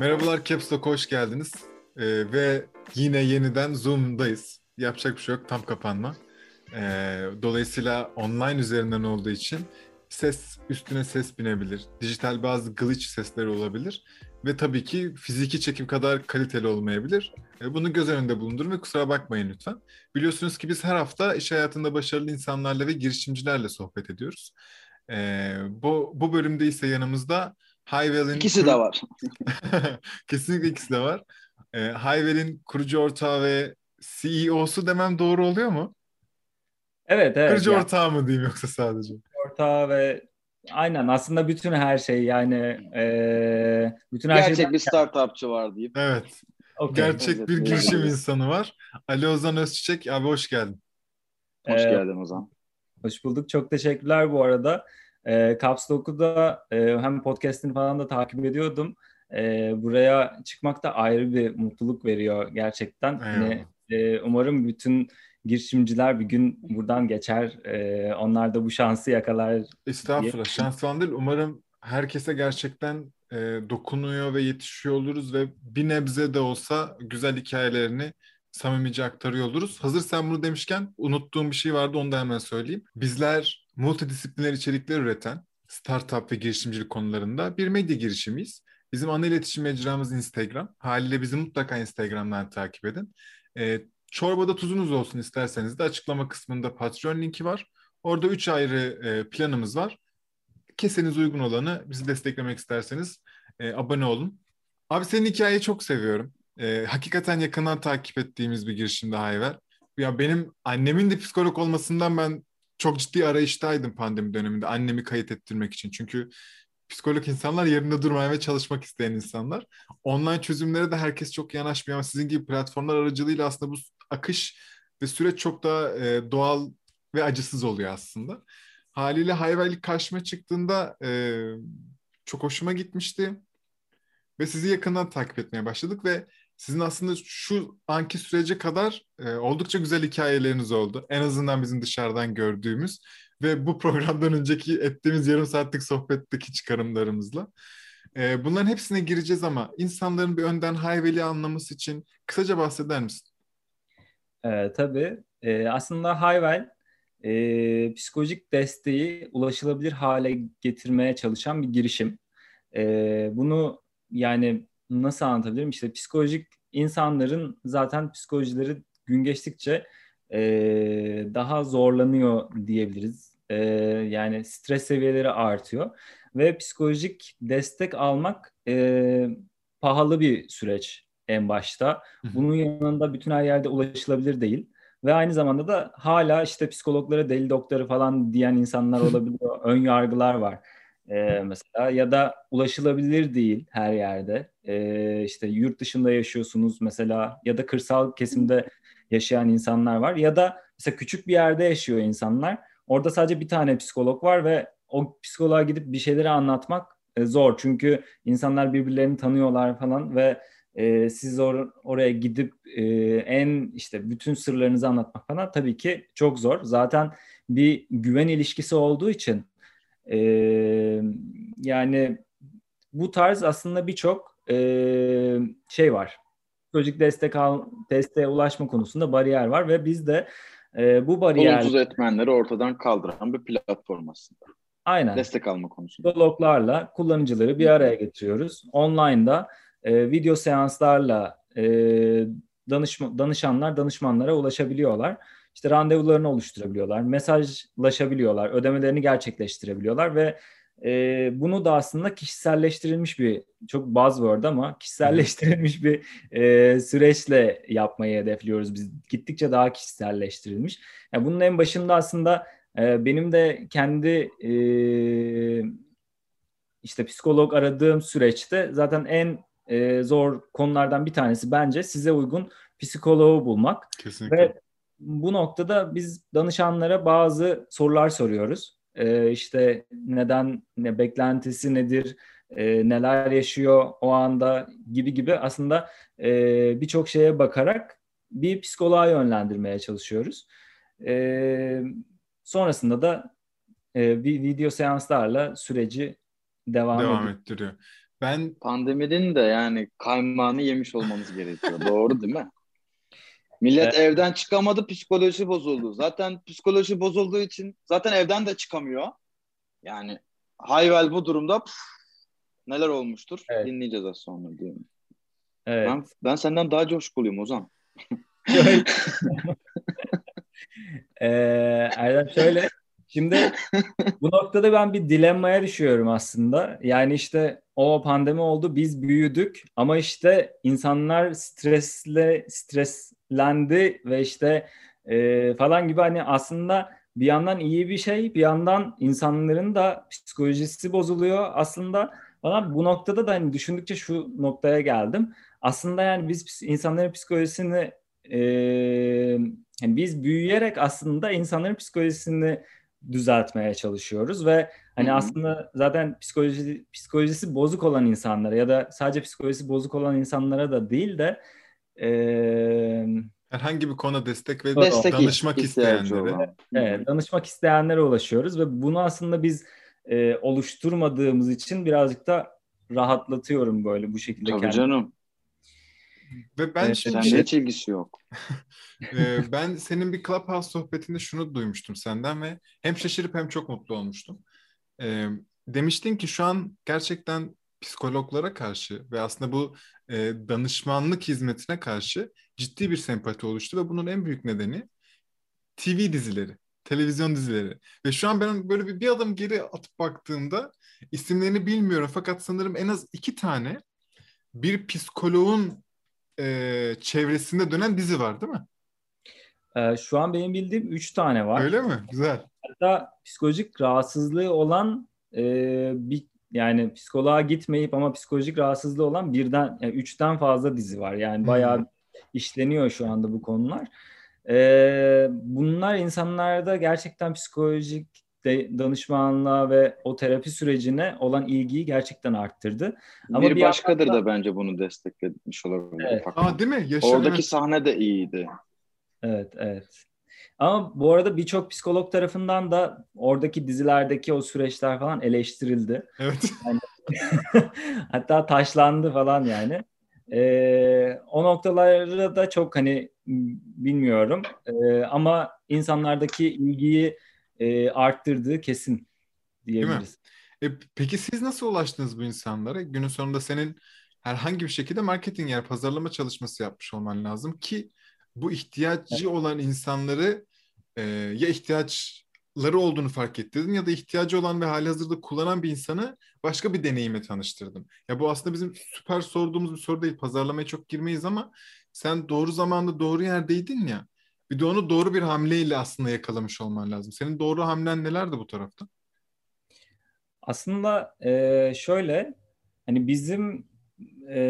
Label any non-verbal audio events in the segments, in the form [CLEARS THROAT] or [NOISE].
Merhabalar Caps hoş geldiniz. Ee, ve yine yeniden Zoom'dayız. Yapacak bir şey yok, tam kapanma. Ee, dolayısıyla online üzerinden olduğu için ses üstüne ses binebilir. Dijital bazı glitch sesleri olabilir. Ve tabii ki fiziki çekim kadar kaliteli olmayabilir. Ee, bunu göz önünde bulundurun ve kusura bakmayın lütfen. Biliyorsunuz ki biz her hafta iş hayatında başarılı insanlarla ve girişimcilerle sohbet ediyoruz. Ee, bu, bu bölümde ise yanımızda Highwell'in... İkisi de var. [LAUGHS] Kesinlikle ikisi de var. E, Highwell'in kurucu ortağı ve CEO'su demem doğru oluyor mu? Evet, evet. Kurucu yani, ortağı mı diyeyim yoksa sadece? Ortağı ve aynen aslında bütün her şey yani e, bütün her Gerçek şeyden... bir startupçı var diyeyim. Evet. Okay. Gerçek bir girişim insanı var. Ali Ozan Özçiçek abi hoş geldin. Hoş ee, geldin Ozan. Hoş bulduk. Çok teşekkürler bu arada. E, Caps Lock'u e, hem podcast'ini falan da takip ediyordum. E, buraya çıkmak da ayrı bir mutluluk veriyor gerçekten. Hani, e, umarım bütün girişimciler bir gün buradan geçer. E, onlar da bu şansı yakalar. Estağfurullah. Diye. Şans falan değil. Umarım herkese gerçekten e, dokunuyor ve yetişiyor oluruz ve bir nebze de olsa güzel hikayelerini samimice aktarıyor oluruz. Hazır sen bunu demişken unuttuğum bir şey vardı onu da hemen söyleyeyim. Bizler multidisipliner içerikler üreten startup ve girişimcilik konularında bir medya girişimiyiz. Bizim ana iletişim mecramız Instagram. Haliyle bizi mutlaka Instagram'dan takip edin. E, çorbada tuzunuz olsun isterseniz de açıklama kısmında Patreon linki var. Orada üç ayrı e, planımız var. Keseniz uygun olanı bizi desteklemek isterseniz e, abone olun. Abi senin hikayeyi çok seviyorum. E, hakikaten yakından takip ettiğimiz bir girişimde Hayver. Ya benim annemin de psikolog olmasından ben çok ciddi arayıştaydım pandemi döneminde annemi kayıt ettirmek için. Çünkü psikolog insanlar yerinde durmaya ve çalışmak isteyen insanlar. Online çözümlere de herkes çok yanaşmıyor ama sizin gibi platformlar aracılığıyla aslında bu akış ve süreç çok daha e, doğal ve acısız oluyor aslında. Haliyle hayvanlık karşıma çıktığında e, çok hoşuma gitmişti. Ve sizi yakından takip etmeye başladık ve sizin aslında şu anki sürece kadar e, oldukça güzel hikayeleriniz oldu. En azından bizim dışarıdan gördüğümüz ve bu programdan önceki ettiğimiz yarım saatlik sohbetteki çıkarımlarımızla. E, bunların hepsine gireceğiz ama insanların bir önden Hayveli anlaması için kısaca bahseder misin? E, tabii. E, aslında Hayvel e, psikolojik desteği ulaşılabilir hale getirmeye çalışan bir girişim. E, bunu yani nasıl anlatabilirim? İşte psikolojik insanların zaten psikolojileri gün geçtikçe e, daha zorlanıyor diyebiliriz. E, yani stres seviyeleri artıyor ve psikolojik destek almak e, pahalı bir süreç en başta. Bunun yanında bütün her yerde ulaşılabilir değil. Ve aynı zamanda da hala işte psikologlara deli doktoru falan diyen insanlar [LAUGHS] olabiliyor. Ön yargılar var e, mesela ya da ulaşılabilir değil her yerde. E, işte yurt dışında yaşıyorsunuz mesela ya da kırsal kesimde yaşayan insanlar var ya da mesela küçük bir yerde yaşıyor insanlar. Orada sadece bir tane psikolog var ve o psikoloğa gidip bir şeyleri anlatmak e, zor. Çünkü insanlar birbirlerini tanıyorlar falan ve e, siz or- oraya gidip e, en işte bütün sırlarınızı anlatmak falan tabii ki çok zor. Zaten bir güven ilişkisi olduğu için e, yani bu tarz aslında birçok e, şey var. Çocuk destek al, desteğe ulaşma konusunda bariyer var ve biz de e, bu bariyer... Olumsuz etmenleri ortadan kaldıran bir platform aslında. Aynen. Destek alma konusunda. Psikologlarla kullanıcıları bir araya getiriyoruz. Online'da e, video seanslarla e, danışma, danışanlar danışmanlara ulaşabiliyorlar işte randevularını oluşturabiliyorlar, mesajlaşabiliyorlar, ödemelerini gerçekleştirebiliyorlar ve e, bunu da aslında kişiselleştirilmiş bir çok buzzword ama kişiselleştirilmiş bir e, süreçle yapmayı hedefliyoruz biz. Gittikçe daha kişiselleştirilmiş. Yani bunun en başında aslında e, benim de kendi e, işte psikolog aradığım süreçte zaten en e, zor konulardan bir tanesi bence size uygun psikoloğu bulmak. Kesinlikle. Ve bu noktada biz danışanlara bazı sorular soruyoruz. Ee, işte neden, ne beklentisi nedir, e, neler yaşıyor o anda gibi gibi aslında e, birçok şeye bakarak bir psikoloğa yönlendirmeye çalışıyoruz. E, sonrasında da e, video seanslarla süreci devam, devam ediyor. ettiriyor. Ben Pandeminin de yani kaymağını yemiş olmamız gerekiyor. Doğru değil mi? Millet evden çıkamadı, psikoloji bozuldu. Zaten psikoloji bozulduğu için zaten evden de çıkamıyor. Yani Hayvel bu durumda püf, neler olmuştur Evet. dinleyeceğiz az sonra diyorum. Evet. Ben, ben senden daha coşkuluyum Ozan. [LAUGHS] Ee, Erdem şöyle. Şimdi bu [LAUGHS] noktada ben bir dilemmaya düşüyorum aslında. Yani işte o pandemi oldu, biz büyüdük ama işte insanlar stresle streslendi ve işte e, falan gibi hani aslında bir yandan iyi bir şey, bir yandan insanların da psikolojisi bozuluyor aslında. Bana bu noktada da hani düşündükçe şu noktaya geldim. Aslında yani biz insanların psikolojisini e, yani biz büyüyerek aslında insanların psikolojisini düzeltmeye çalışıyoruz ve hani Hı hı. aslında zaten psikoloji psikolojisi bozuk olan insanlara ya da sadece psikolojisi bozuk olan insanlara da değil de e, herhangi bir konuda destek ve Destek danışmak isteyenlere evet, danışmak isteyenlere ulaşıyoruz ve bunu aslında biz e, oluşturmadığımız için birazcık da rahatlatıyorum böyle bu şekilde Tabii kendimi. canım. Ve ben Evet, şimdi şey hiç ilgisi yok. [LAUGHS] Ee, ben senin bir Clubhouse sohbetinde şunu duymuştum senden ve hem şaşırıp hem çok mutlu olmuştum. Ee, demiştin ki şu an gerçekten psikologlara karşı ve aslında bu e, danışmanlık hizmetine karşı ciddi bir sempati oluştu ve bunun en büyük nedeni TV dizileri, televizyon dizileri. Ve şu an ben böyle bir, bir adım geri atıp baktığımda isimlerini bilmiyorum fakat sanırım en az iki tane bir psikoloğun e, çevresinde dönen dizi var değil mi? E, şu an benim bildiğim üç tane var. Öyle mi? Güzel. Hatta psikolojik rahatsızlığı olan e, bir yani psikoloğa gitmeyip ama psikolojik rahatsızlığı olan birden yani üçten fazla dizi var. Yani bayağı işleniyor şu anda bu konular. E, bunlar insanlarda gerçekten psikolojik de, danışmanlığa ve o terapi sürecine olan ilgiyi gerçekten arttırdı. Ama bir, bir başkadır da bence bunu desteklemiş olabilir. Evet. Aa değil mi? Yaşar Oradaki evet. sahne de iyiydi. Evet, evet. Ama bu arada birçok psikolog tarafından da oradaki dizilerdeki o süreçler falan eleştirildi. Evet. [LAUGHS] [LAUGHS] Hatta taşlandı falan yani. Ee, o noktaları da çok hani bilmiyorum. Ee, ama insanlardaki ilgiyi e, arttırdığı kesin diyebiliriz. E, peki siz nasıl ulaştınız bu insanlara? Günün sonunda senin herhangi bir şekilde marketing yer pazarlama çalışması yapmış olman lazım ki bu ihtiyacı olan insanları e, ya ihtiyaçları olduğunu fark ettirdin ya da ihtiyacı olan ve halihazırda kullanan bir insanı başka bir deneyime tanıştırdın. Ya bu aslında bizim süper sorduğumuz bir soru değil. Pazarlamaya çok girmeyiz ama sen doğru zamanda doğru yerdeydin ya. Bir de onu doğru bir hamleyle aslında yakalamış olman lazım. Senin doğru hamlen nelerdi bu tarafta? Aslında e, şöyle hani bizim e,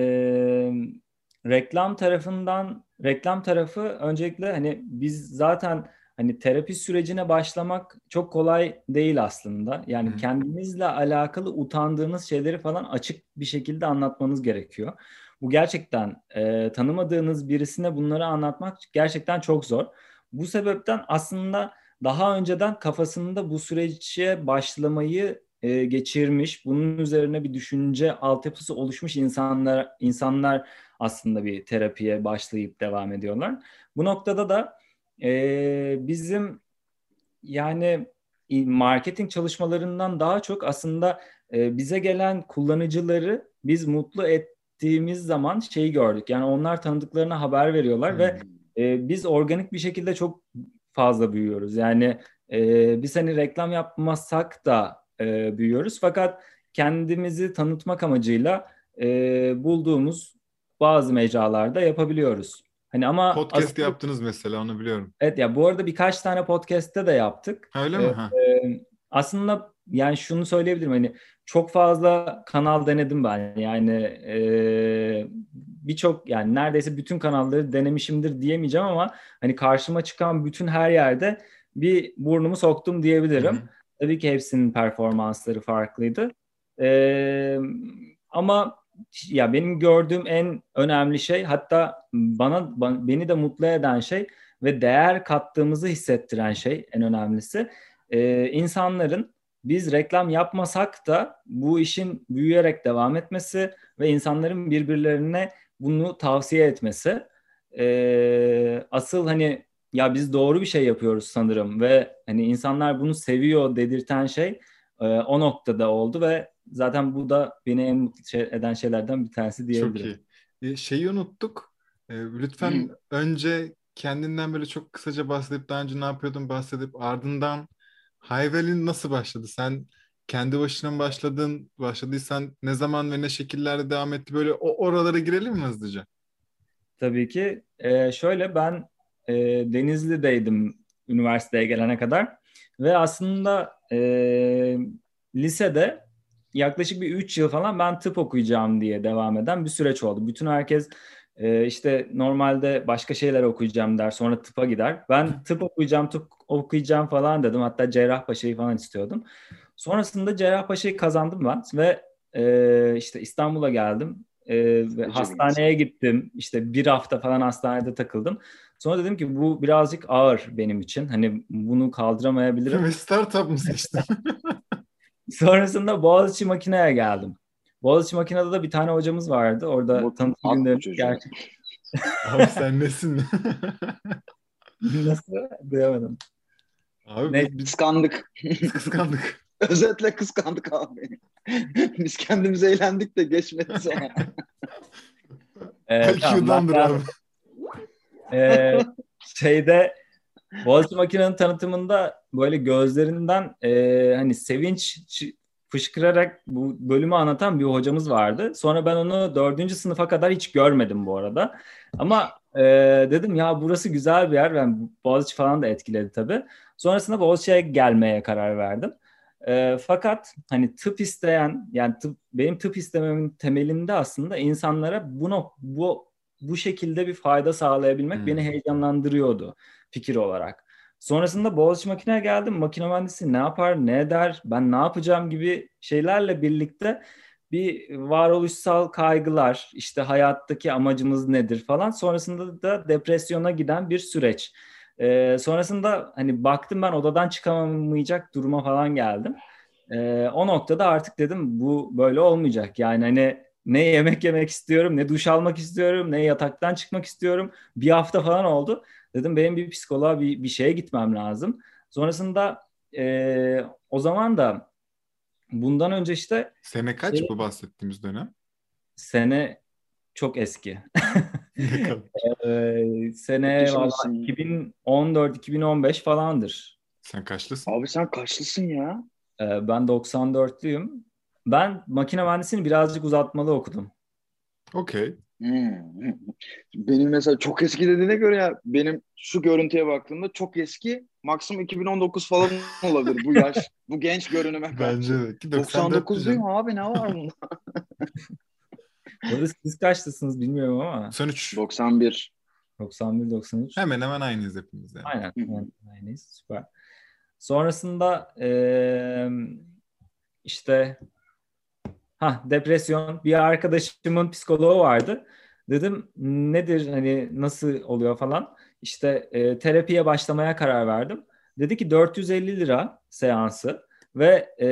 reklam tarafından reklam tarafı öncelikle hani biz zaten hani terapi sürecine başlamak çok kolay değil aslında. Yani kendinizle alakalı utandığınız şeyleri falan açık bir şekilde anlatmanız gerekiyor. Bu gerçekten e, tanımadığınız birisine bunları anlatmak gerçekten çok zor. Bu sebepten aslında daha önceden kafasında bu sürece başlamayı e, geçirmiş, bunun üzerine bir düşünce altyapısı oluşmuş insanlar insanlar aslında bir terapiye başlayıp devam ediyorlar. Bu noktada da e, bizim yani marketing çalışmalarından daha çok aslında e, bize gelen kullanıcıları biz mutlu ettiğimiz zaman şeyi gördük. Yani onlar tanıdıklarına haber veriyorlar Hmm. ve e, biz organik bir şekilde çok fazla büyüyoruz. Yani e, biz hani reklam yapmasak da e, büyüyoruz. Fakat kendimizi tanıtmak amacıyla e, bulduğumuz bazı mecralarda yapabiliyoruz. Hani ama Podcast asıl- yaptınız mesela onu biliyorum. Evet ya bu arada birkaç tane podcast'te de yaptık. Öyle mi? Ee, Ha. e, aslında yani şunu söyleyebilirim hani çok fazla kanal denedim ben. Yani e, birçok yani neredeyse bütün kanalları denemişimdir diyemeyeceğim ama hani karşıma çıkan bütün her yerde bir burnumu soktum diyebilirim. Hı hı. Tabii ki hepsinin performansları farklıydı. Ee, ama ya benim gördüğüm en önemli şey hatta bana ba- beni de mutlu eden şey ve değer kattığımızı hissettiren şey en önemlisi e, insanların biz reklam yapmasak da bu işin büyüyerek devam etmesi ve insanların birbirlerine bunu tavsiye etmesi. Ee, asıl hani ya biz doğru bir şey yapıyoruz sanırım ve hani insanlar bunu seviyor dedirten şey e, o noktada oldu ve zaten bu da beni en mutlu şey, eden şeylerden bir tanesi diyebilirim. Çok iyi. E, şeyi unuttuk. E, lütfen önce kendinden böyle çok kısaca bahsedip daha önce ne yapıyordun bahsedip ardından Hayvel'in nasıl başladı? Sen kendi başına mı başladın? Başladıysan ne zaman ve ne şekillerde devam etti? Böyle o oralara girelim mi hızlıca? Tabii ki. Ee, şöyle ben e, Denizli'deydim üniversiteye gelene kadar ve aslında e, lisede yaklaşık bir 3 yıl falan ben tıp okuyacağım diye devam eden bir süreç oldu. Bütün herkes e, işte normalde başka şeyler okuyacağım der sonra tıpa gider. Ben tıp okuyacağım, tıp okuyacağım falan dedim. Hatta Cerrahpaşa'yı falan istiyordum. Sonrasında Cerrahpaşa'yı kazandım ben ve e, işte İstanbul'a geldim. E, ve hastaneye gittim. İşte bir hafta falan hastanede takıldım. Sonra dedim ki bu birazcık ağır benim için. Hani bunu kaldıramayabilirim. Ve startup mı seçtin? [LAUGHS] Sonrasında Boğaziçi Makine'ye geldim. Boğaziçi Makine'de de bir tane hocamız vardı. Orada Bu- tanıtım at bu günleri çocuğu. gerçek. Abi sen nesin? [LAUGHS] Nasıl? Duyamadım. Abi Ne? biz Kıskandık. kıskandık. [LAUGHS] Özetle kıskandık abi. [LAUGHS] Biz kendimiz eğlendik de geçmedi sonra. [LAUGHS] Ee, tamam, abi. Ee, şeyde Boğaziçi Makine'nin tanıtımında böyle gözlerinden e, hani sevinç fışkırarak bu bölümü anlatan bir hocamız vardı. Sonra ben onu dördüncü sınıfa kadar hiç görmedim bu arada. Ama e, dedim ya burası güzel bir yer. Ben Boğaziçi falan da etkiledi tabii. Sonrasında Boğaziçi'ye gelmeye karar verdim. E, fakat hani tıp isteyen yani tıp, benim tıp istememin temelinde aslında insanlara bunu bu bu şekilde bir fayda sağlayabilmek Hmm. beni heyecanlandırıyordu fikir olarak. Sonrasında Boğaziçi Makine'ye geldim. Makine mühendisi ne yapar, ne eder, ben ne yapacağım gibi şeylerle birlikte bir varoluşsal kaygılar, işte hayattaki amacımız nedir falan. Sonrasında da depresyona giden bir süreç. Ee, sonrasında hani baktım ben odadan çıkamayacak duruma falan geldim. Ee, o noktada artık dedim bu böyle olmayacak. Yani hani ne yemek yemek istiyorum, ne duş almak istiyorum, ne yataktan çıkmak istiyorum. Bir hafta falan oldu. Dedim benim bir psikoloğa bir, bir şeye gitmem lazım. Sonrasında e, o zaman da bundan önce işte Sene kaç Şey- bu bahsettiğimiz dönem? sene çok eski. [LAUGHS] Ee, sene Kaç valla yaşındasın? 2014-2015 falandır. Sen kaçlısın? Abi sen kaçlısın ya? Ee, ben 94'lüyüm. Ben makine mühendisliğini birazcık uzatmalı okudum. Okey. Hmm. Benim mesela çok eski dediğine göre ya benim şu görüntüye baktığımda çok eski maksimum 2019 falan olabilir bu yaş. bu genç görünüme karşı. Bence de. Ki 94 99'luyum abi ne var bunda? [LAUGHS] Bu arada siz kaçlısınız bilmiyorum ama 93. 91. 91-93. Hemen hemen aynıyız hepimiz yani. Aynen. Aynen, Aynıyız. Süper. Sonrasında eee, işte ha depresyon bir arkadaşımın psikoloğu vardı. Dedim nedir hani nasıl oluyor falan. İşte e, terapiye başlamaya karar verdim. Dedi ki 450 lira seansı ve e,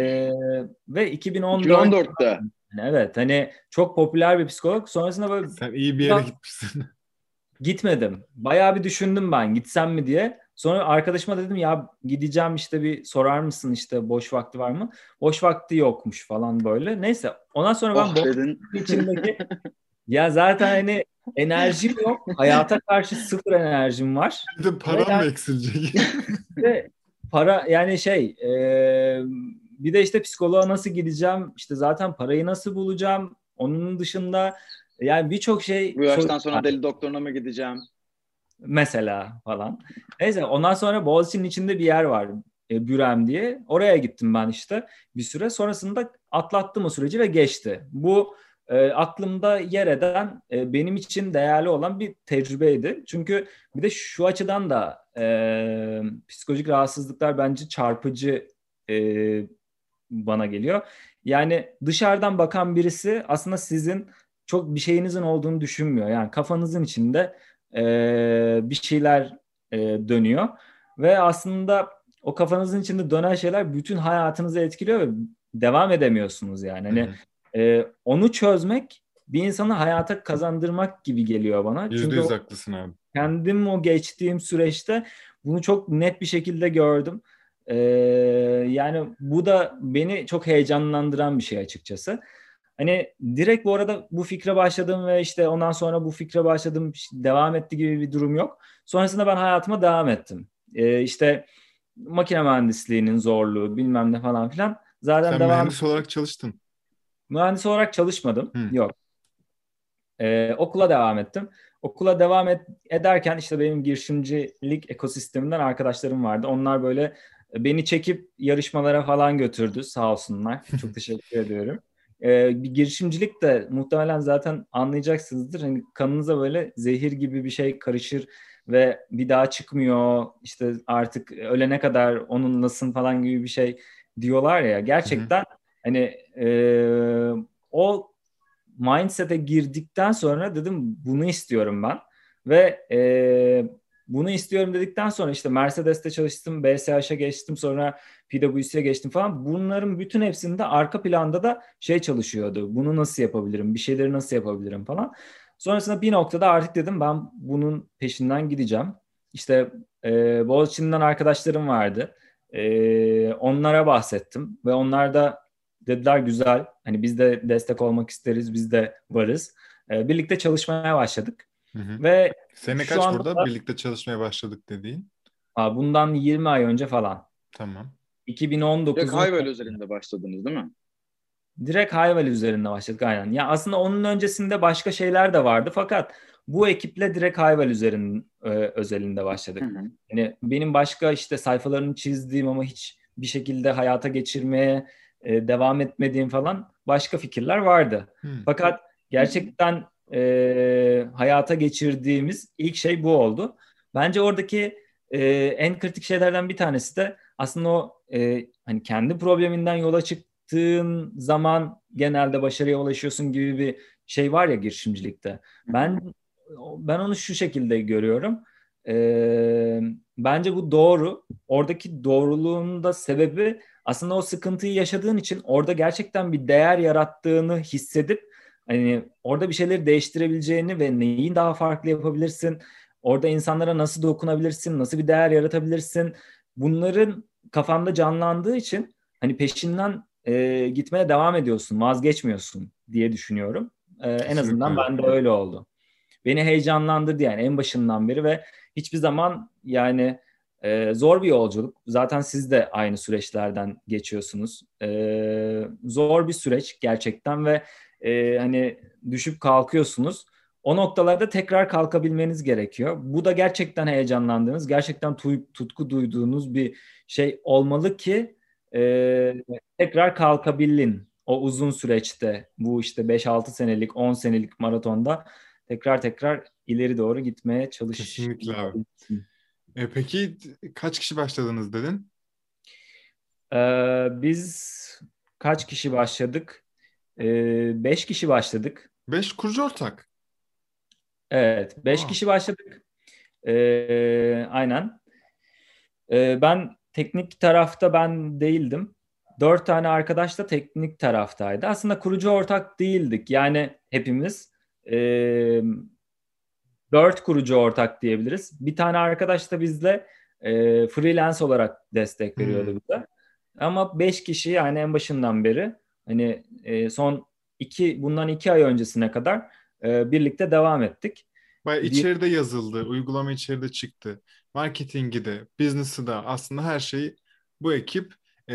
ve 2014 2014'te. Yani evet hani çok popüler bir psikolog. Sonrasında böyle Sen iyi bir yere gitmişsin. [LAUGHS] Gitmedim. Bayağı bir düşündüm ben gitsem mi diye. Sonra arkadaşıma dedim ya gideceğim işte bir sorar mısın işte boş vakti var mı? Boş vakti yokmuş falan böyle. Neyse ondan sonra ben Oh boş dedin. içindeki [LAUGHS] ya zaten hani enerjim yok. Hayata karşı sıfır enerjim var. Bir de param mı eksilecek? [LAUGHS] Ve para yani şey e, bir de işte psikoloğa nasıl gideceğim? İşte zaten parayı nasıl bulacağım? Onun dışında yani birçok şey Bu yaştan sonra deli doktoruna mı gideceğim? mesela falan. Neyse ondan sonra Boğaziçi'nin içinde bir yer var e, Bürem diye. Oraya gittim ben işte bir süre. Sonrasında atlattım o süreci ve geçti. Bu e, aklımda yer eden e, benim için değerli olan bir tecrübeydi. Çünkü bir de şu açıdan da e, psikolojik rahatsızlıklar bence çarpıcı e, bana geliyor. Yani dışarıdan bakan birisi aslında sizin çok bir şeyinizin olduğunu düşünmüyor. Yani kafanızın içinde e, bir şeyler e, dönüyor ve aslında o kafanızın içinde dönen şeyler bütün hayatınızı etkiliyor ve devam edemiyorsunuz yani. Hani e, onu çözmek bir insanı hayata kazandırmak gibi geliyor bana. Yüzde yüz haklısın abi. Kendim o geçtiğim süreçte bunu çok net bir şekilde gördüm. Ee, yani bu da beni çok heyecanlandıran bir şey açıkçası. Hani direkt bu arada bu fikre başladım ve işte ondan sonra bu fikre başladım devam etti gibi bir durum yok. Sonrasında ben hayatıma devam ettim. Ee, işte makine mühendisliğinin zorluğu bilmem ne falan filan. Zaten Sen devam... mühendis olarak çalıştın. Mühendis olarak çalışmadım. Hı. Yok. Ee, okula devam ettim. Okula devam et, ederken işte benim girişimcilik ekosisteminden arkadaşlarım vardı. Onlar böyle beni çekip yarışmalara falan götürdü sağ olsunlar. Çok teşekkür ediyorum. Ee, bir girişimcilik de muhtemelen zaten anlayacaksınızdır. Hani kanınıza böyle zehir gibi bir şey karışır ve bir daha çıkmıyor. İşte artık ölene kadar onunlasın falan gibi bir şey diyorlar ya. Gerçekten. Hani e, o mindset'e girdikten sonra dedim bunu istiyorum ben. Ve e, bunu istiyorum dedikten sonra işte Mercedes'te çalıştım, BSH'a geçtim, sonra PwC'ye geçtim falan. Bunların bütün hepsinde arka planda da şey çalışıyordu. Bunu nasıl yapabilirim, bir şeyleri nasıl yapabilirim falan. Sonrasında bir noktada artık dedim ben bunun peşinden gideceğim. İşte e, Boğaziçi'nden arkadaşlarım vardı. E, onlara bahsettim ve onlar da dediler güzel. Hani biz de destek olmak isteriz, biz de varız. E, birlikte çalışmaya başladık. Hı hı. Ve Sene şu kaç anda burada da- birlikte çalışmaya başladık dediğin? Aa, bundan 20 ay önce falan. Tamam. 2019'un Direkt Hayvel üzerinde başladınız değil mi? Direkt Hayvel üzerinde başladık aynen. Ya aslında onun öncesinde başka şeyler de vardı fakat bu ekiple direkt Hayvel üzerinin e, özelinde başladık. Hı hı. Yani benim başka işte sayfalarını çizdiğim ama hiç bir şekilde hayata geçirmeye e, devam etmediğim falan başka fikirler vardı. Hı. Fakat gerçekten e, hayata geçirdiğimiz ilk şey bu oldu. Bence oradaki e, en kritik şeylerden bir tanesi de aslında o e, hani kendi probleminden yola çıktığın zaman genelde başarıya ulaşıyorsun gibi bir şey var ya girişimcilikte. Ben ben onu şu şekilde görüyorum. E, bence bu doğru. Oradaki doğruluğun da sebebi aslında o sıkıntıyı yaşadığın için orada gerçekten bir değer yarattığını hissedip hani orada bir şeyleri değiştirebileceğini ve neyi daha farklı yapabilirsin, orada insanlara nasıl dokunabilirsin, nasıl bir değer yaratabilirsin, bunların kafanda canlandığı için hani peşinden e, gitmeye devam ediyorsun, vazgeçmiyorsun diye düşünüyorum. E, en azından bende öyle oldu. Beni heyecanlandırdı yani en başından beri ve hiçbir zaman yani e, zor bir yolculuk. Zaten siz de aynı süreçlerden geçiyorsunuz. E, zor bir süreç gerçekten ve e, hani düşüp kalkıyorsunuz. O noktalarda tekrar kalkabilmeniz gerekiyor. Bu da gerçekten heyecanlandığınız, gerçekten tu- tutku duyduğunuz bir şey olmalı ki e, tekrar kalkabilin. O uzun süreçte bu işte 5-6 senelik, 10 senelik maratonda tekrar tekrar ileri doğru gitmeye çalış. Kesinlikle abi. E, peki kaç kişi başladınız dedin? Ee, biz kaç kişi başladık? Ee, beş kişi başladık. Beş kurucu ortak. Evet, beş Aa. kişi başladık. Ee, aynen. Ee, ben teknik tarafta ben değildim. Dört tane arkadaş da teknik taraftaydı. Aslında kurucu ortak değildik. Yani hepimiz ee, dört kurucu ortak diyebiliriz. Bir tane arkadaş da bizle ee, freelance olarak destek veriyordu Hmm. bize. Ama beş kişi yani en başından beri hani ee, son iki bundan iki ay öncesine kadar ee, birlikte devam ettik. Baya içeride yazıldı, uygulama içeride çıktı. Marketingi de, business'ı da aslında her şeyi bu ekip e,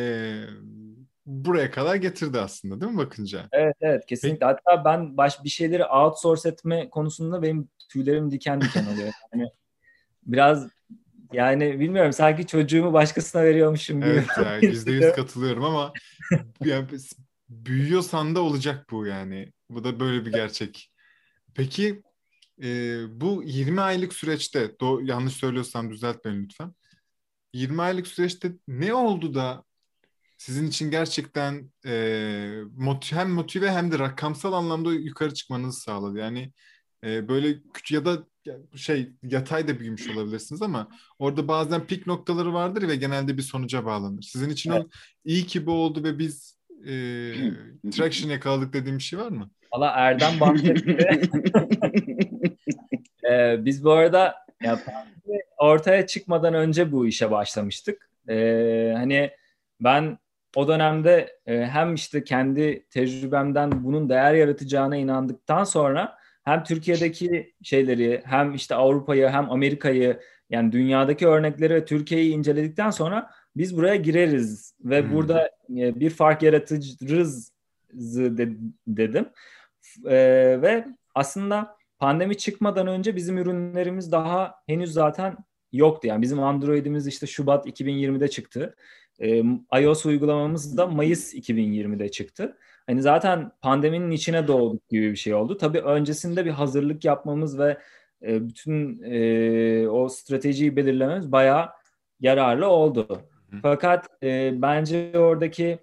buraya kadar getirdi aslında değil mi bakınca? Evet evet kesinlikle. Hatta ben baş bir şeyleri outsource etme konusunda benim tüylerim diken diken oluyor. Yani biraz yani bilmiyorum sanki çocuğumu başkasına veriyormuşum gibi. Evet ya [LAUGHS] yüzde yüz katılıyorum ama yani büyüyorsan da olacak bu yani. Bu da böyle bir gerçek. Peki e, bu 20 aylık süreçte do- yanlış söylüyorsam düzelt beni lütfen. 20 aylık süreçte ne oldu da sizin için gerçekten e, mot- hem motive hem de rakamsal anlamda yukarı çıkmanızı sağladı? Yani e, böyle küçük ya da şey yatay da büyümüş olabilirsiniz ama orada bazen pik noktaları vardır ve genelde bir sonuca bağlanır. Sizin için evet. o iyi ki bu oldu ve biz e, [CLEARS THROAT] traction yakaladık dediğim bir şey var mı? Valla Erdem bahsetti. [LAUGHS] [LAUGHS] ee, biz bu arada ya, ortaya çıkmadan önce bu işe başlamıştık. Ee, hani ben o dönemde e, hem işte kendi tecrübemden bunun değer yaratacağına inandıktan sonra hem Türkiye'deki şeyleri hem işte Avrupa'yı hem Amerika'yı yani dünyadaki örnekleri ve Türkiye'yi inceledikten sonra biz buraya gireriz ve hmm. burada e, bir fark yaratırız dedim. E, ve aslında pandemi çıkmadan önce bizim ürünlerimiz daha henüz zaten yoktu. Yani bizim Android'imiz işte Şubat 2020'de çıktı. E, iOS uygulamamız da Mayıs 2020'de çıktı. Hani zaten pandeminin içine doğduk gibi bir şey oldu. Tabii öncesinde bir hazırlık yapmamız ve e, bütün e, o stratejiyi belirlememiz bayağı yararlı oldu. Fakat e, bence oradaki